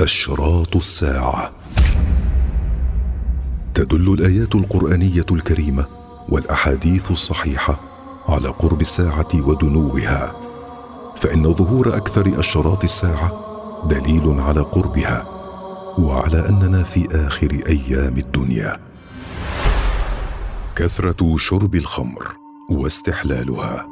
أشراط الساعة. تدل الآيات القرآنية الكريمة والأحاديث الصحيحة على قرب الساعة ودنوها. فإن ظهور أكثر أشراط الساعة دليل على قربها وعلى أننا في آخر أيام الدنيا. كثرة شرب الخمر واستحلالها.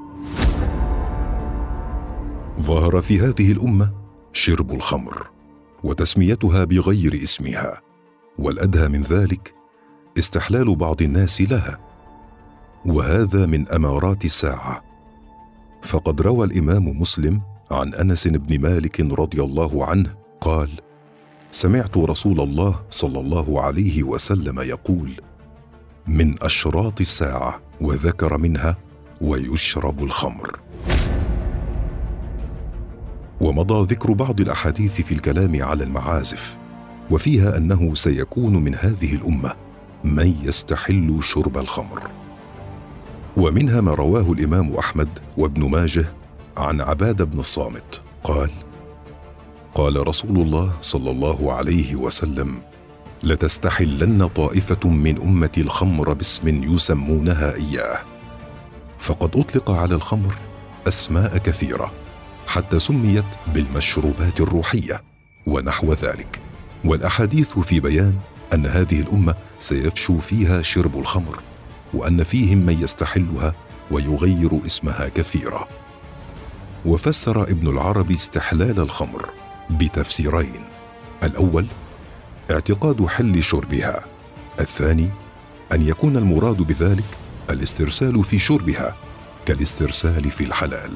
ظهر في هذه الأمة شرب الخمر. وتسميتها بغير اسمها. والأدهى من ذلك استحلال بعض الناس لها. وهذا من أمارات الساعة. فقد روى الإمام مسلم عن أنس بن مالك رضي الله عنه قال سمعت رسول الله صلى الله عليه وسلم يقول من أشراط الساعة وذكر منها ويشرب الخمر. ومضى ذكر بعض الأحاديث في الكلام على المعازف وفيها أنه سيكون من هذه الأمة من يستحل شرب الخمر. ومنها ما رواه الإمام أحمد وابن ماجه عن عبادة بن الصامت قال قال رسول الله صلى الله عليه وسلم لتستحلن طائفة من امتي الخمر باسم يسمونها إياه فقد أطلق على الخمر أسماء كثيرة حتى سميت بالمشروبات الروحية ونحو ذلك. والأحاديث في بيان أن هذه الأمة سيفشو فيها شرب الخمر وأن فيهم من يستحلها ويغير اسمها كثيرا. وفسر ابن العربي استحلال الخمر بتفسيرين الأول اعتقاد حل شربها. الثاني أن يكون المراد بذلك الاسترسال في شربها كالاسترسال في الحلال.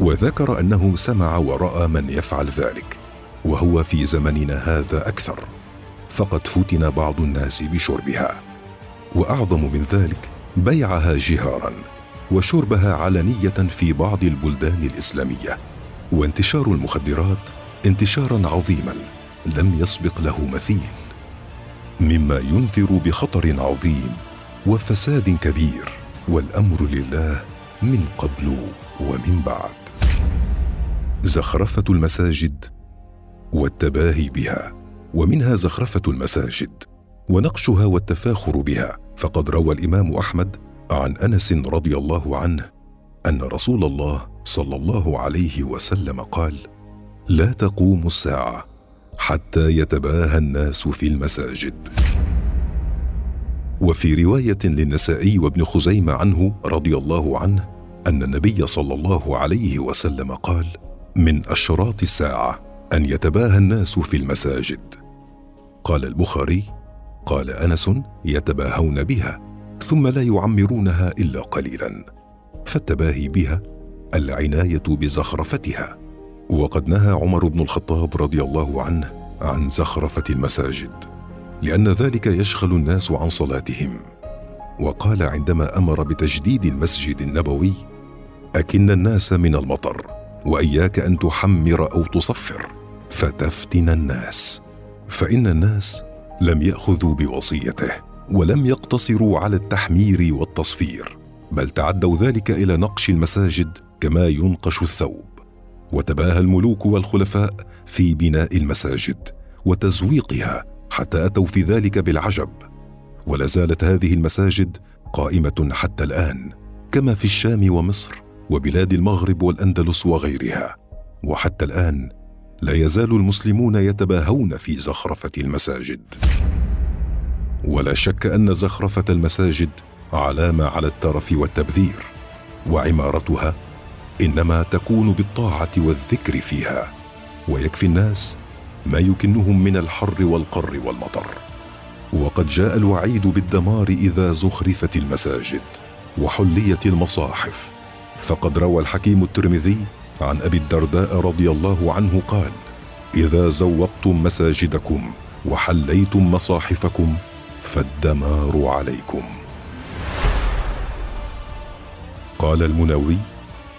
وذكر أنه سمع وراى من يفعل ذلك وهو في زمننا هذا أكثر فقد فتن بعض الناس بشربها وأعظم من ذلك بيعها جهارا وشربها علنية في بعض البلدان الإسلامية وانتشار المخدرات انتشارا عظيما لم يسبق له مثيل مما ينذر بخطر عظيم وفساد كبير والأمر لله من قبل ومن بعد. زخرفة المساجد والتباهي بها ومنها زخرفة المساجد ونقشها والتفاخر بها. فقد روى الإمام أحمد عن أنس رضي الله عنه أن رسول الله صلى الله عليه وسلم قال لا تقوم الساعة حتى يتباهى الناس في المساجد. وفي رواية للنسائي وابن خزيمة عنه رضي الله عنه أن النبي صلى الله عليه وسلم قال من أشراط الساعة أن يتباهى الناس في المساجد. قال البخاري قال أنس يتباهون بها ثم لا يعمرونها إلا قليلا. فالتباهي بها العناية بزخرفتها. وقد نهى عمر بن الخطاب رضي الله عنه عن زخرفة المساجد لأن ذلك يشغل الناس عن صلاتهم. وقال عندما أمر بتجديد المسجد النبوي أكن الناس من المطر وإياك أن تحمر أو تصفر فتفتن الناس. فإن الناس لم يأخذوا بوصيته ولم يقتصروا على التحمير والتصفير بل تعدوا ذلك إلى نقش المساجد كما ينقش الثوب. وتباهى الملوك والخلفاء في بناء المساجد وتزويقها حتى أتوا في ذلك بالعجب. ولا زالت هذه المساجد قائمة حتى الآن كما في الشام ومصر. وبلاد المغرب والأندلس وغيرها. وحتى الآن لا يزال المسلمون يتباهون في زخرفة المساجد. ولا شك أن زخرفة المساجد علامة على الترف والتبذير وعمارتها إنما تكون بالطاعة والذكر فيها. ويكفي الناس ما يكنهم من الحر والقر والمطر. وقد جاء الوعيد بالدمار إذا زخرفت المساجد وحليت المصاحف. فقد روى الحكيم الترمذي عن أبي الدرداء رضي الله عنه قال إذا زوقتم مساجدكم وحليتم مصاحفكم فالدمار عليكم. قال المنوي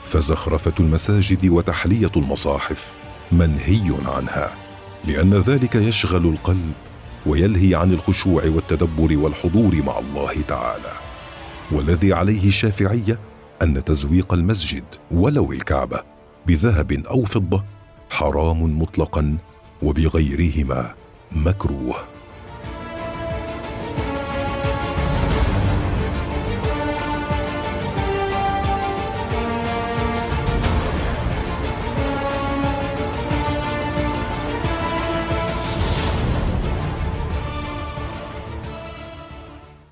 فزخرفة المساجد وتحلية المصاحف منهي عنها لأن ذلك يشغل القلب ويلهي عن الخشوع والتدبر والحضور مع الله تعالى والذي عليه الشافعية أن تزويق المسجد ولو الكعبة بذهب أو فضة حرام مطلقا وبغيرهما مكروه.